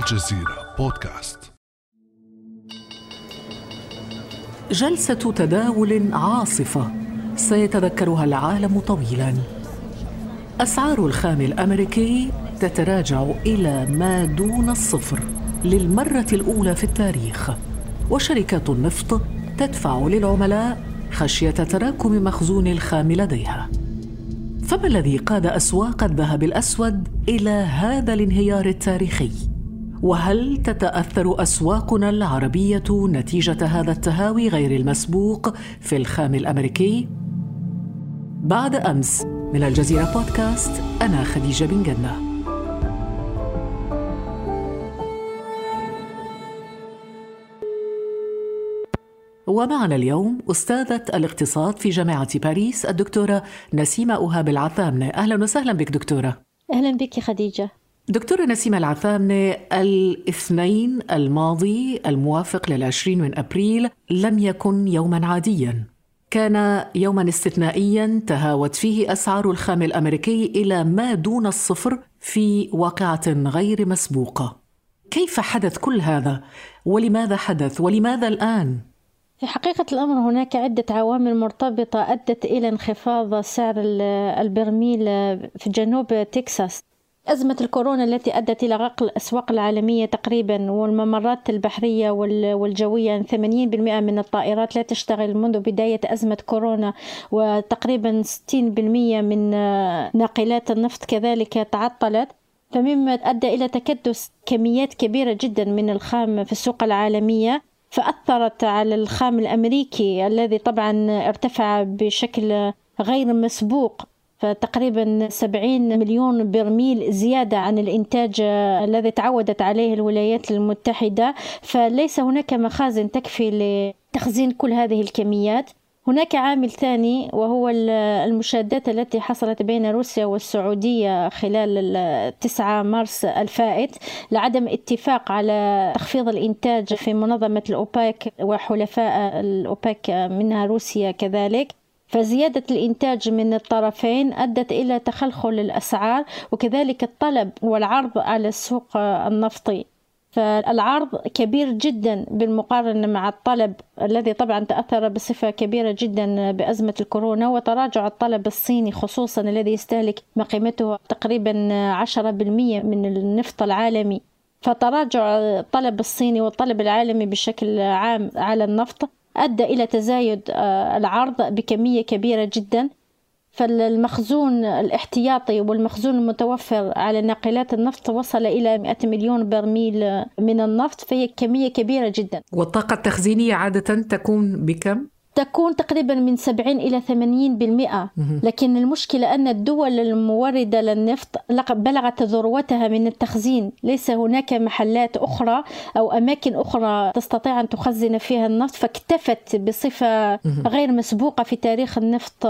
الجزيرة بودكاست. جلسة تداول عاصفة. سيتذكرها العالم طويلا. أسعار الخام الأمريكي تتراجع إلى ما دون الصفر للمرة الأولى في التاريخ. وشركات النفط تدفع للعملاء خشية تراكم مخزون الخام لديها. فما الذي قاد أسواق الذهب الأسود إلى هذا الانهيار التاريخي؟ وهل تتأثر أسواقنا العربية نتيجة هذا التهاوي غير المسبوق في الخام الأمريكي؟ بعد أمس من الجزيرة بودكاست أنا خديجة بن جنة. ومعنا اليوم أستاذة الاقتصاد في جامعة باريس الدكتورة نسيمة أوهاب العثامنة. أهلا وسهلا بك دكتورة. أهلا بك خديجة. دكتورة نسيمة العثامنة الاثنين الماضي الموافق للعشرين من أبريل لم يكن يوما عاديا. كان يوما استثنائيا تهاوت فيه أسعار الخام الأمريكي إلى ما دون الصفر في واقعة غير مسبوقة. كيف حدث كل هذا؟ ولماذا حدث؟ ولماذا الآن؟ في حقيقة الأمر هناك عدة عوامل مرتبطة أدت إلى انخفاض سعر البرميل في جنوب تكساس. أزمة الكورونا التي أدت إلى غلق الأسواق العالمية تقريبا والممرات البحرية والجوية 80% من الطائرات لا تشتغل منذ بداية أزمة كورونا وتقريبا 60% من ناقلات النفط كذلك تعطلت. فمما أدى إلى تكدس كميات كبيرة جدا من الخام في السوق العالمية فأثرت على الخام الأمريكي الذي طبعا ارتفع بشكل غير مسبوق. فتقريبا 70 مليون برميل زيادة عن الإنتاج الذي تعودت عليه الولايات المتحدة فليس هناك مخازن تكفي لتخزين كل هذه الكميات. هناك عامل ثاني وهو المشادات التي حصلت بين روسيا والسعودية خلال 9 مارس الفائت لعدم اتفاق على تخفيض الإنتاج في منظمة الأوباك وحلفاء الأوباك منها روسيا كذلك. فزيادة الإنتاج من الطرفين أدت إلى تخلخل الأسعار وكذلك الطلب والعرض على السوق النفطي. فالعرض كبير جدا بالمقارنة مع الطلب الذي طبعا تأثر بصفة كبيرة جدا بأزمة الكورونا وتراجع الطلب الصيني خصوصا الذي يستهلك ما قيمته تقريبا 10% من النفط العالمي. فتراجع الطلب الصيني والطلب العالمي بشكل عام على النفط أدى إلى تزايد آه، العرض بكمية كبيرة جدا فالمخزون الاحتياطي والمخزون المتوفر على ناقلات النفط وصل إلى 100 مليون برميل من النفط فهي كمية كبيرة جدا والطاقة التخزينية عادة تكون بكم؟ تكون تقريبا من 70 إلى 80% لكن المشكلة أن الدول الموردة للنفط بلغت ذروتها من التخزين. ليس هناك محلات أخرى أو أماكن أخرى تستطيع أن تخزن فيها النفط فاكتفت بصفة غير مسبوقة في تاريخ النفط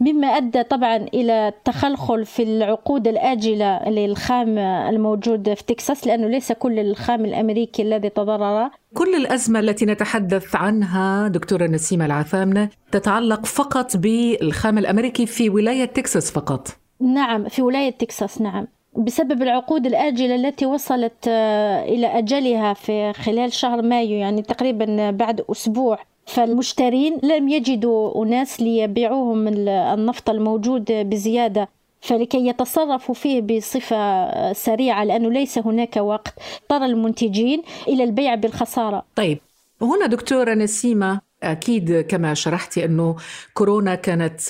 مما أدى طبعا إلى تخلخل في العقود الآجلة للخام الموجود في تكساس لأنه ليس كل الخام الأمريكي الذي تضرر كل الأزمة التي نتحدث عنها دكتورة نسيمة العثامنة تتعلق فقط بالخام الأمريكي في ولاية تكساس فقط. نعم في ولاية تكساس نعم. بسبب العقود الآجلة التي وصلت آه، إلى أجلها في خلال شهر مايو يعني تقريبا بعد أسبوع فالمشترين لم يجدوا أناس ليبيعوهم النفط الموجود بزيادة. فلكي يتصرفوا فيه بصفة سريعة لأنه ليس هناك وقت. اضطر المنتجين إلى البيع بالخسارة. طيب هنا دكتورة نسيمة أكيد كما شرحتي أنه كورونا كانت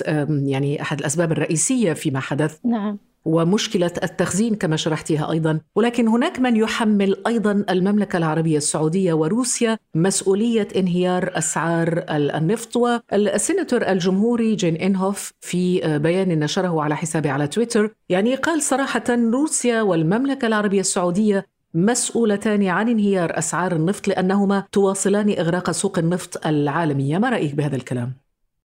يعني أحد الأسباب الرئيسية فيما حدث. نعم. ومشكلة التخزين كما شرحتيها أيضا، ولكن هناك من يحمل أيضا المملكة العربية السعودية وروسيا مسؤولية انهيار أسعار النفط. والسيناتور الجمهوري جين إنهوف في بيان نشره على حسابه على تويتر يعني قال صراحة روسيا والمملكة العربية السعودية مسؤولتان عن انهيار أسعار النفط لأنهما تواصلان إغراق سوق النفط العالميه، ما رأيك بهذا الكلام؟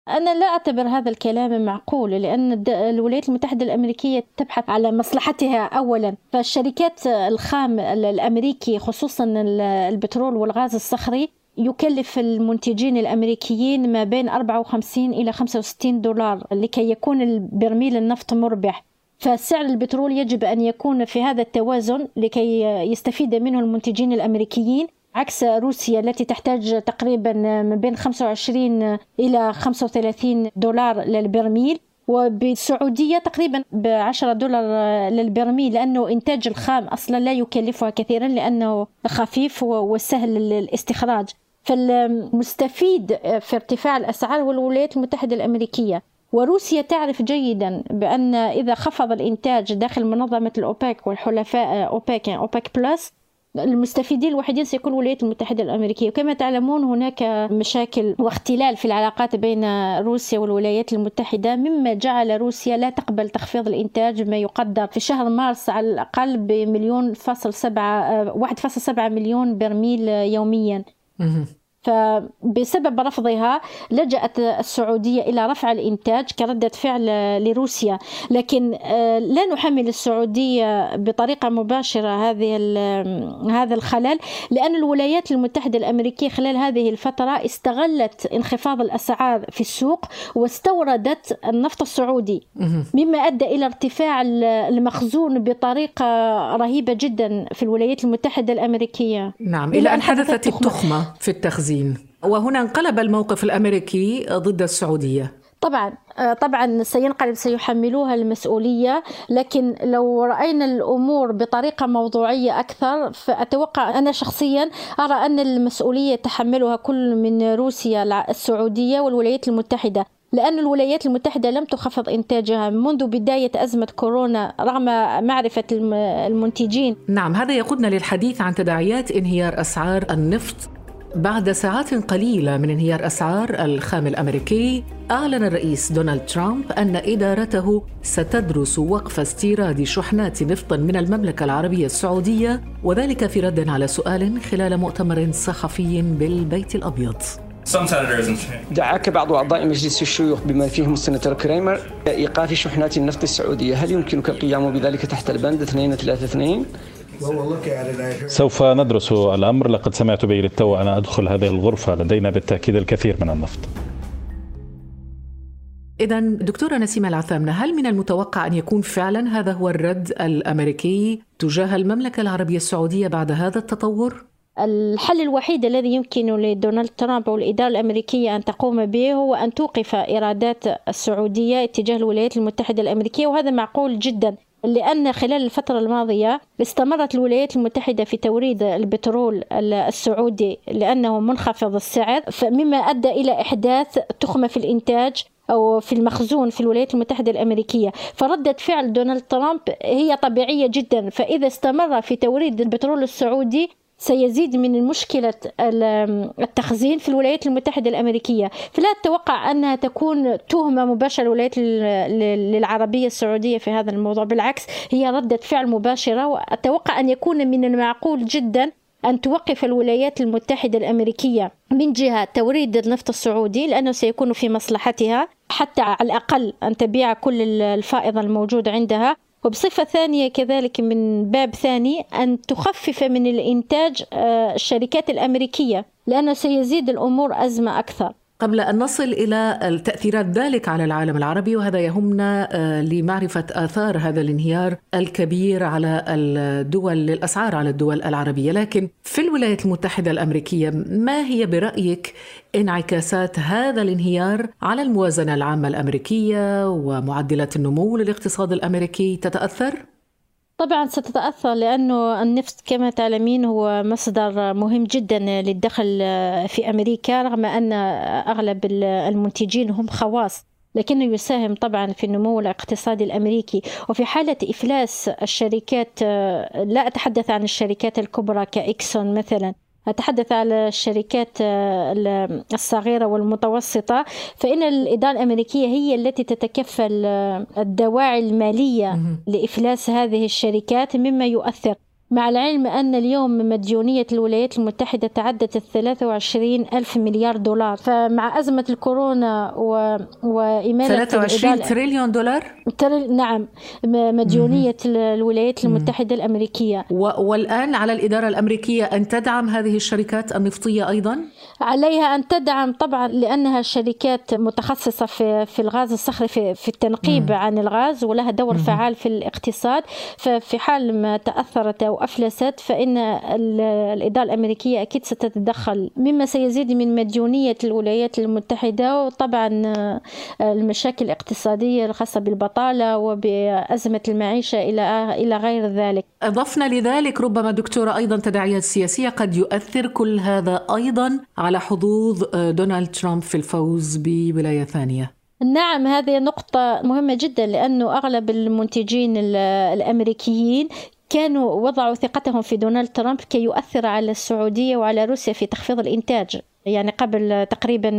أنا لا أعتبر هذا الكلام معقول لأن الولايات المتحدة الأمريكية تبحث على مصلحتها أولا. فالشركات الخام الأمريكي خصوصا البترول والغاز الصخري يكلف المنتجين الأمريكيين ما بين 54 إلى 65 دولار لكي يكون البرميل النفط مربح. فسعر البترول يجب أن يكون في هذا التوازن لكي يستفيد منه المنتجين الأمريكيين. عكس روسيا التي تحتاج تقريبا من بين 25 إلى 35 دولار للبرميل وبالسعودية تقريبا ب 10 دولار للبرميل لأنه إنتاج الخام أصلا لا يكلفها كثيرا لأنه خفيف وسهل الاستخراج فالمستفيد في ارتفاع الأسعار هو الولايات المتحدة الأمريكية. وروسيا تعرف جيدا بأن إذا خفض الإنتاج داخل منظمة الأوبك والحلفاء أوبك يعني أوبك بلس المستفيدين الوحيدين سيكون الولايات المتحدة الأمريكية. وكما تعلمون هناك مشاكل واختلال في العلاقات بين روسيا والولايات المتحدة. مما جعل روسيا لا تقبل تخفيض الإنتاج ما يقدر في شهر مارس على الأقل بمليون فاصل سبعة واحد فاصل سبعة مليون برميل يوميا. فبسبب رفضها لجأت السعودية إلى رفع الإنتاج كردة فعل لروسيا. لكن آه، لا نحمل السعودية بطريقة مباشرة هذه هذا الخلل لأن الولايات المتحدة الأمريكية خلال هذه الفترة استغلت انخفاض الأسعار في السوق واستوردت النفط السعودي. مما أدى إلى ارتفاع المخزون بطريقة رهيبة جدا في الولايات المتحدة الأمريكية. نعم إلى أن حدثت التخمة في التخزين. التخزين وهنا انقلب الموقف الأمريكي ضد السعودية. طبعا آه، طبعا سينقلب سيحملوها المسؤولية لكن لو رأينا الأمور بطريقة موضوعية أكثر فأتوقع أنا شخصيا أرى أن المسؤولية تحملها كل من روسيا السعودية والولايات المتحدة. لأن الولايات المتحدة لم تخفض إنتاجها منذ بداية أزمة كورونا رغم معرفة المنتجين. نعم هذا يقودنا للحديث عن تداعيات انهيار أسعار النفط. بعد ساعات قليلة من انهيار أسعار الخام الأمريكي أعلن الرئيس دونالد ترامب أن إدارته ستدرس وقف استيراد شحنات نفط من المملكة العربية السعودية وذلك في رد على سؤال خلال مؤتمر صحفي بالبيت الأبيض. دعاك بعض أعضاء مجلس الشيوخ بما فيهم السناتور كريمر إيقاف شحنات النفط السعودية. هل يمكنك القيام بذلك تحت البند 232 سوف ندرس الأمر. لقد سمعت به للتو أنا أدخل هذه الغرفة. لدينا بالتأكيد الكثير من النفط. إذا دكتورة نسيمة العثامنة هل من المتوقع أن يكون فعلا هذا هو الرد الأمريكي تجاه المملكة العربية السعودية بعد هذا التطور؟ الحل الوحيد الذي يمكن لدونالد ترامب والإدارة الأمريكية أن تقوم به هو أن توقف إيرادات السعودية اتجاه الولايات المتحدة الأمريكية وهذا معقول جدا. لأن خلال الفترة الماضية استمرت الولايات المتحدة في توريد البترول السعودي لأنه منخفض السعر مما أدى إلى إحداث تخمة في الإنتاج أو في المخزون في الولايات المتحدة الأمريكية. فردة فعل دونالد ترامب هي طبيعية جدا فإذا استمر في توريد البترول السعودي سيزيد من مشكلة التخزين في الولايات المتحدة الأمريكية. فلا أتوقع أنها تكون تهمة مباشرة للولايات العربية السعودية في هذا الموضوع. بالعكس هي ردة فعل مباشرة وأتوقع أن يكون من المعقول جدا أن توقف الولايات المتحدة الأمريكية من جهة توريد النفط السعودي لأنه سيكون في مصلحتها حتى على الأقل أن تبيع كل الفائض الموجود عندها. وبصفة ثانية كذلك من باب ثاني أن تخفف من الإنتاج آه، الشركات الأمريكية لأنه سيزيد الأمور أزمة أكثر. قبل أن نصل إلى تأثيرات ذلك على العالم العربي وهذا يهمنا آه، لمعرفة آثار هذا الانهيار الكبير على الدول للأسعار على الدول العربية لكن في الولايات المتحدة الأمريكية ما هي برأيك انعكاسات هذا الانهيار على الموازنة العامة الأمريكية ومعدلات النمو للاقتصاد الأمريكي تتأثر؟ طبعا ستتأثر لأنه النفط كما تعلمين هو مصدر مهم جدا للدخل في أمريكا رغم أن أغلب المنتجين هم خواص لكنه يساهم طبعا في النمو الاقتصادي الأمريكي. وفي حالة إفلاس الشركات لا أتحدث عن الشركات الكبرى كإكسون مثلا. أتحدث على الشركات آه، الصغيرة والمتوسطة. فإن الإدارة الأمريكية هي التي تتكفل آه، الدواعي المالية لإفلاس هذه الشركات مما يؤثر. مع العلم أن اليوم مديونية الولايات المتحدة تعدت ال 23 ألف مليار دولار فمع أزمة الكورونا و... وإمالة 23 تريليون دولار؟ تريل... نعم مديونية الولايات المتحدة الأمريكية و... والآن على الإدارة الأمريكية أن تدعم هذه الشركات النفطية أيضا؟ عليها أن تدعم طبعا لأنها شركات متخصصة في, في الغاز الصخري في, في التنقيب مم. عن الغاز ولها دور مم. فعال في الاقتصاد ففي حال ما تأثرت أو أفلست فإن الإدارة الأمريكية أكيد ستتدخل مما سيزيد من مديونية الولايات المتحدة وطبعا آه، المشاكل الاقتصادية الخاصة بالبطالة وبأزمة المعيشة إلى إلى غير ذلك. أضفنا لذلك ربما دكتورة أيضا تداعيات سياسية قد يؤثر كل هذا أيضا على حظوظ آه، دونالد ترامب في الفوز بولاية ثانية. نعم هذه نقطة مهمة جدا لأنه أغلب المنتجين الأمريكيين كانوا وضعوا ثقتهم في دونالد ترامب كي يؤثر على السعودية وعلى روسيا في تخفيض الإنتاج. يعني قبل تقريبا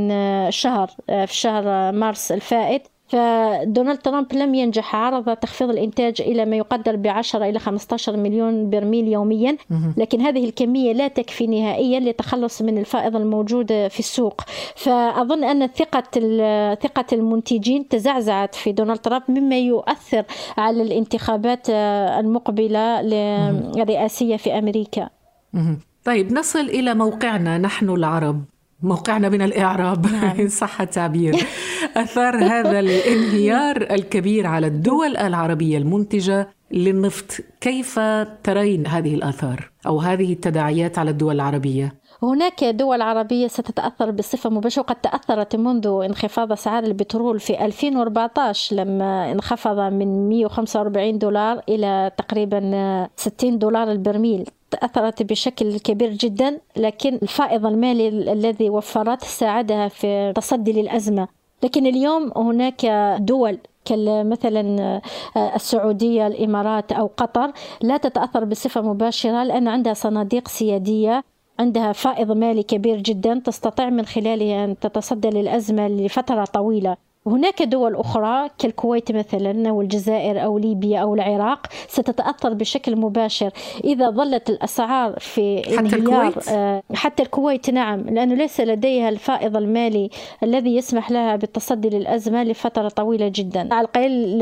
شهر في شهر مارس الفائت فدونالد ترامب لم ينجح عرض تخفيض الإنتاج إلى ما يقدر ب 10 إلى 15 مليون برميل يوميا لكن هذه الكمية لا تكفي نهائيا للتخلص من الفائض الموجود في السوق. فأظن أن ثقة ثقة المنتجين تزعزعت في دونالد ترامب مما يؤثر على الانتخابات المقبلة الرئاسية في أمريكا. طيب نصل إلى موقعنا نحن العرب. موقعنا من الإعراب نعم. إن صح التعبير أثار هذا الانهيار الكبير على الدول العربية المنتجة للنفط كيف ترين هذه الآثار أو هذه التداعيات على الدول العربية؟ هناك دول عربية ستتأثر بصفة مباشرة وقد تأثرت منذ انخفاض أسعار البترول في 2014 لما انخفض من 145 دولار إلى تقريبا 60 دولار البرميل تأثرت بشكل كبير جدا لكن الفائض المالي الذي وفرته ساعدها في التصدي للأزمة. لكن اليوم هناك دول كمثلا السعودية الإمارات أو قطر لا تتأثر بصفة مباشرة لأن عندها صناديق سيادية عندها فائض مالي كبير جدا تستطيع من خلاله أن تتصدى للأزمة لفترة طويلة. هناك دول أخرى كالكويت مثلا أو الجزائر أو ليبيا أو العراق ستتأثر بشكل مباشر إذا ظلت الأسعار في حتى انهيار الكويت؟ آه، حتى الكويت نعم لأنه ليس لديها الفائض المالي الذي يسمح لها بالتصدي للأزمة لفترة طويلة جدا. على القليل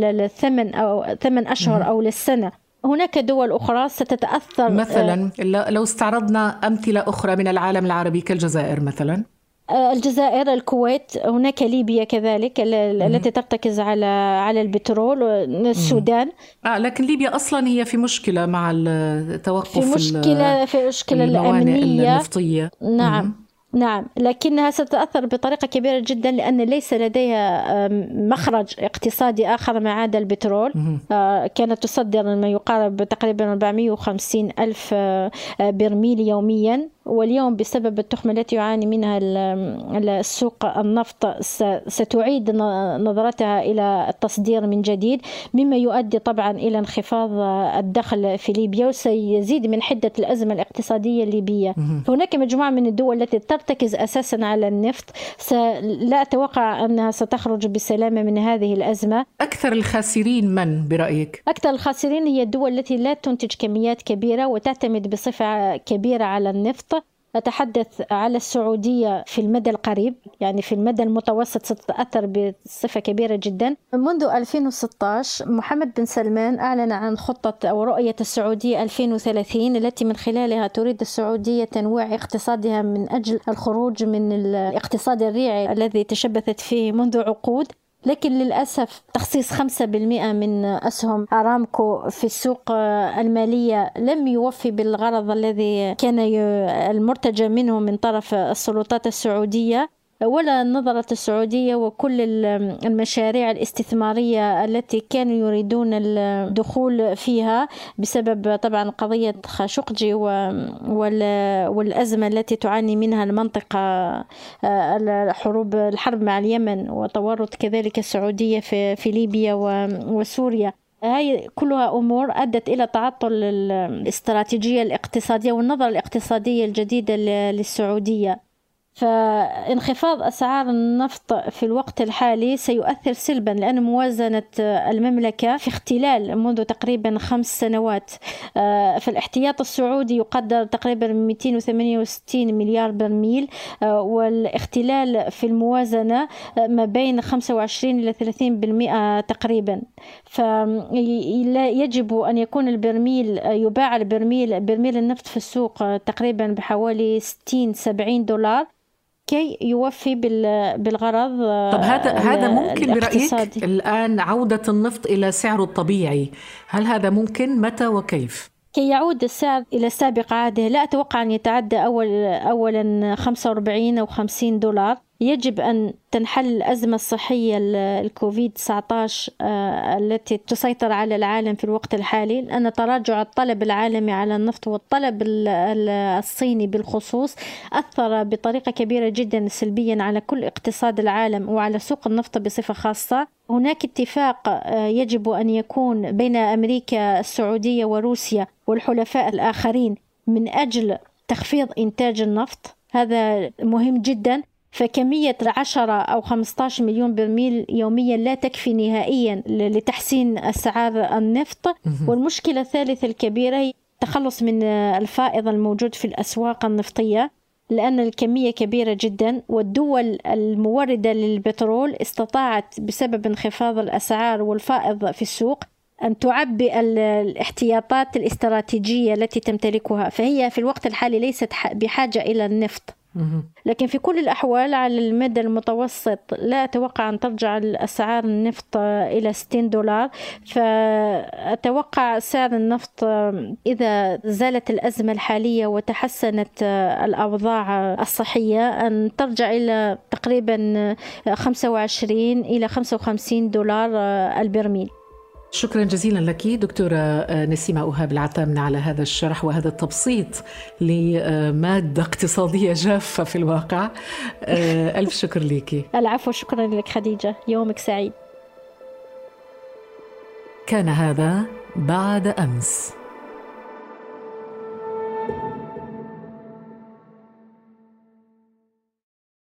للثمن أو ثمان أشهر أو للسنة. هناك دول أخرى ستتأثر مثلا آه، لو استعرضنا أمثلة أخرى من العالم العربي كالجزائر مثلا. الجزائر الكويت هناك ليبيا كذلك التي ترتكز على على البترول السودان. آه لكن ليبيا أصلا هي في مشكلة مع التوقف في مشكله في مشكلة الأمنية. النفطية. نعم. نعم. لكنها ستتأثر بطريقة كبيرة جدا لأن ليس لديها مخرج اقتصادي آخر ما عدا البترول آه، كانت تصدر ما يقارب تقريبا 450 ألف آه، برميل يوميا. واليوم بسبب التخمة التي يعاني منها السوق النفط ستعيد نظرتها إلى التصدير من جديد مما يؤدي طبعا إلى انخفاض الدخل في ليبيا وسيزيد من حدة الأزمة الاقتصادية الليبية. هناك مجموعة من الدول التي ترتكز أساسا على النفط. لا أتوقع أنها ستخرج بسلامة من هذه الأزمة. أكثر الخاسرين من برأيك؟ أكثر الخاسرين هي الدول التي لا تنتج كميات كبيرة وتعتمد بصفة كبيرة على النفط. أتحدث على السعودية في المدى القريب يعني في المدى المتوسط ستتأثر بصفة كبيرة جدا. منذ 2016 محمد بن سلمان أعلن عن خطة أو رؤية السعودية 2030 التي من خلالها تريد السعودية تنويع اقتصادها من أجل الخروج من الاقتصاد الريعي الذي تشبثت فيه منذ عقود. لكن للأسف تخصيص 5% من أسهم أرامكو في السوق المالية لم يوفي بالغرض الذي كان المرتجى منه من طرف السلطات السعودية. ولا نظرت السعودية وكل المشاريع الاستثمارية التي كانوا يريدون الدخول فيها بسبب طبعا قضية خاشقجي والأزمة التي تعاني منها المنطقة الحروب الحرب مع اليمن وتورط كذلك السعودية في, في ليبيا وسوريا. هاي كلها أمور أدت إلى تعطل الاستراتيجية الاقتصادية والنظرة الاقتصادية الجديدة للسعودية. فانخفاض أسعار النفط في الوقت الحالي سيؤثر سلبا لأن موازنة المملكة في اختلال منذ تقريبا خمس سنوات. آه، فالاحتياط السعودي يقدر تقريبا 268 مليار برميل. آه، والاختلال في الموازنة آه، ما بين 25 إلى 30% تقريبا. فيجب أن يكون البرميل يباع البرميل برميل النفط في السوق تقريبا بحوالي 60 70 دولار. كي يوفي بالغرض طب هذا هذا ممكن برأيك الآن عودة النفط إلى سعره الطبيعي هل هذا ممكن؟ متى وكيف؟ كي يعود السعر إلى سابق عهده لا أتوقع أن يتعدى أول أولا 45 أو 50 دولار. يجب أن تنحل الأزمة الصحية الكوفيد 19 آه، التي تسيطر على العالم في الوقت الحالي. لأن تراجع الطلب العالمي على النفط والطلب الصيني بالخصوص أثر بطريقة كبيرة جدا سلبيا على كل اقتصاد العالم وعلى سوق النفط بصفة خاصة. هناك اتفاق آه، يجب أن يكون بين أمريكا السعودية وروسيا والحلفاء الآخرين من أجل تخفيض إنتاج النفط. هذا مهم جدا. فكمية 10 أو 15 مليون برميل يوميا لا تكفي نهائيا لتحسين أسعار النفط. والمشكلة الثالثة الكبيرة هي التخلص من الفائض الموجود في الأسواق النفطية لأن الكمية كبيرة جدا والدول الموردة للبترول استطاعت بسبب انخفاض الأسعار والفائض في السوق أن تعبئ الاحتياطات الاستراتيجية التي تمتلكها. فهي في الوقت الحالي ليست بحاجة إلى النفط. لكن في كل الأحوال على المدى المتوسط لا أتوقع أن ترجع الأسعار النفط إلى 60 دولار. فأتوقع سعر النفط إذا زالت الأزمة الحالية وتحسنت الأوضاع الصحية أن ترجع إلى تقريبا 25 إلى 55 دولار البرميل. شكرا جزيلا لك دكتورة آه، نسيمة أوهاب العتامن على هذا الشرح وهذا التبسيط لمادة اقتصادية جافة في الواقع. آه، ألف شكر لك. العفو شكرا لك خديجة. يومك سعيد. كان هذا بعد أمس.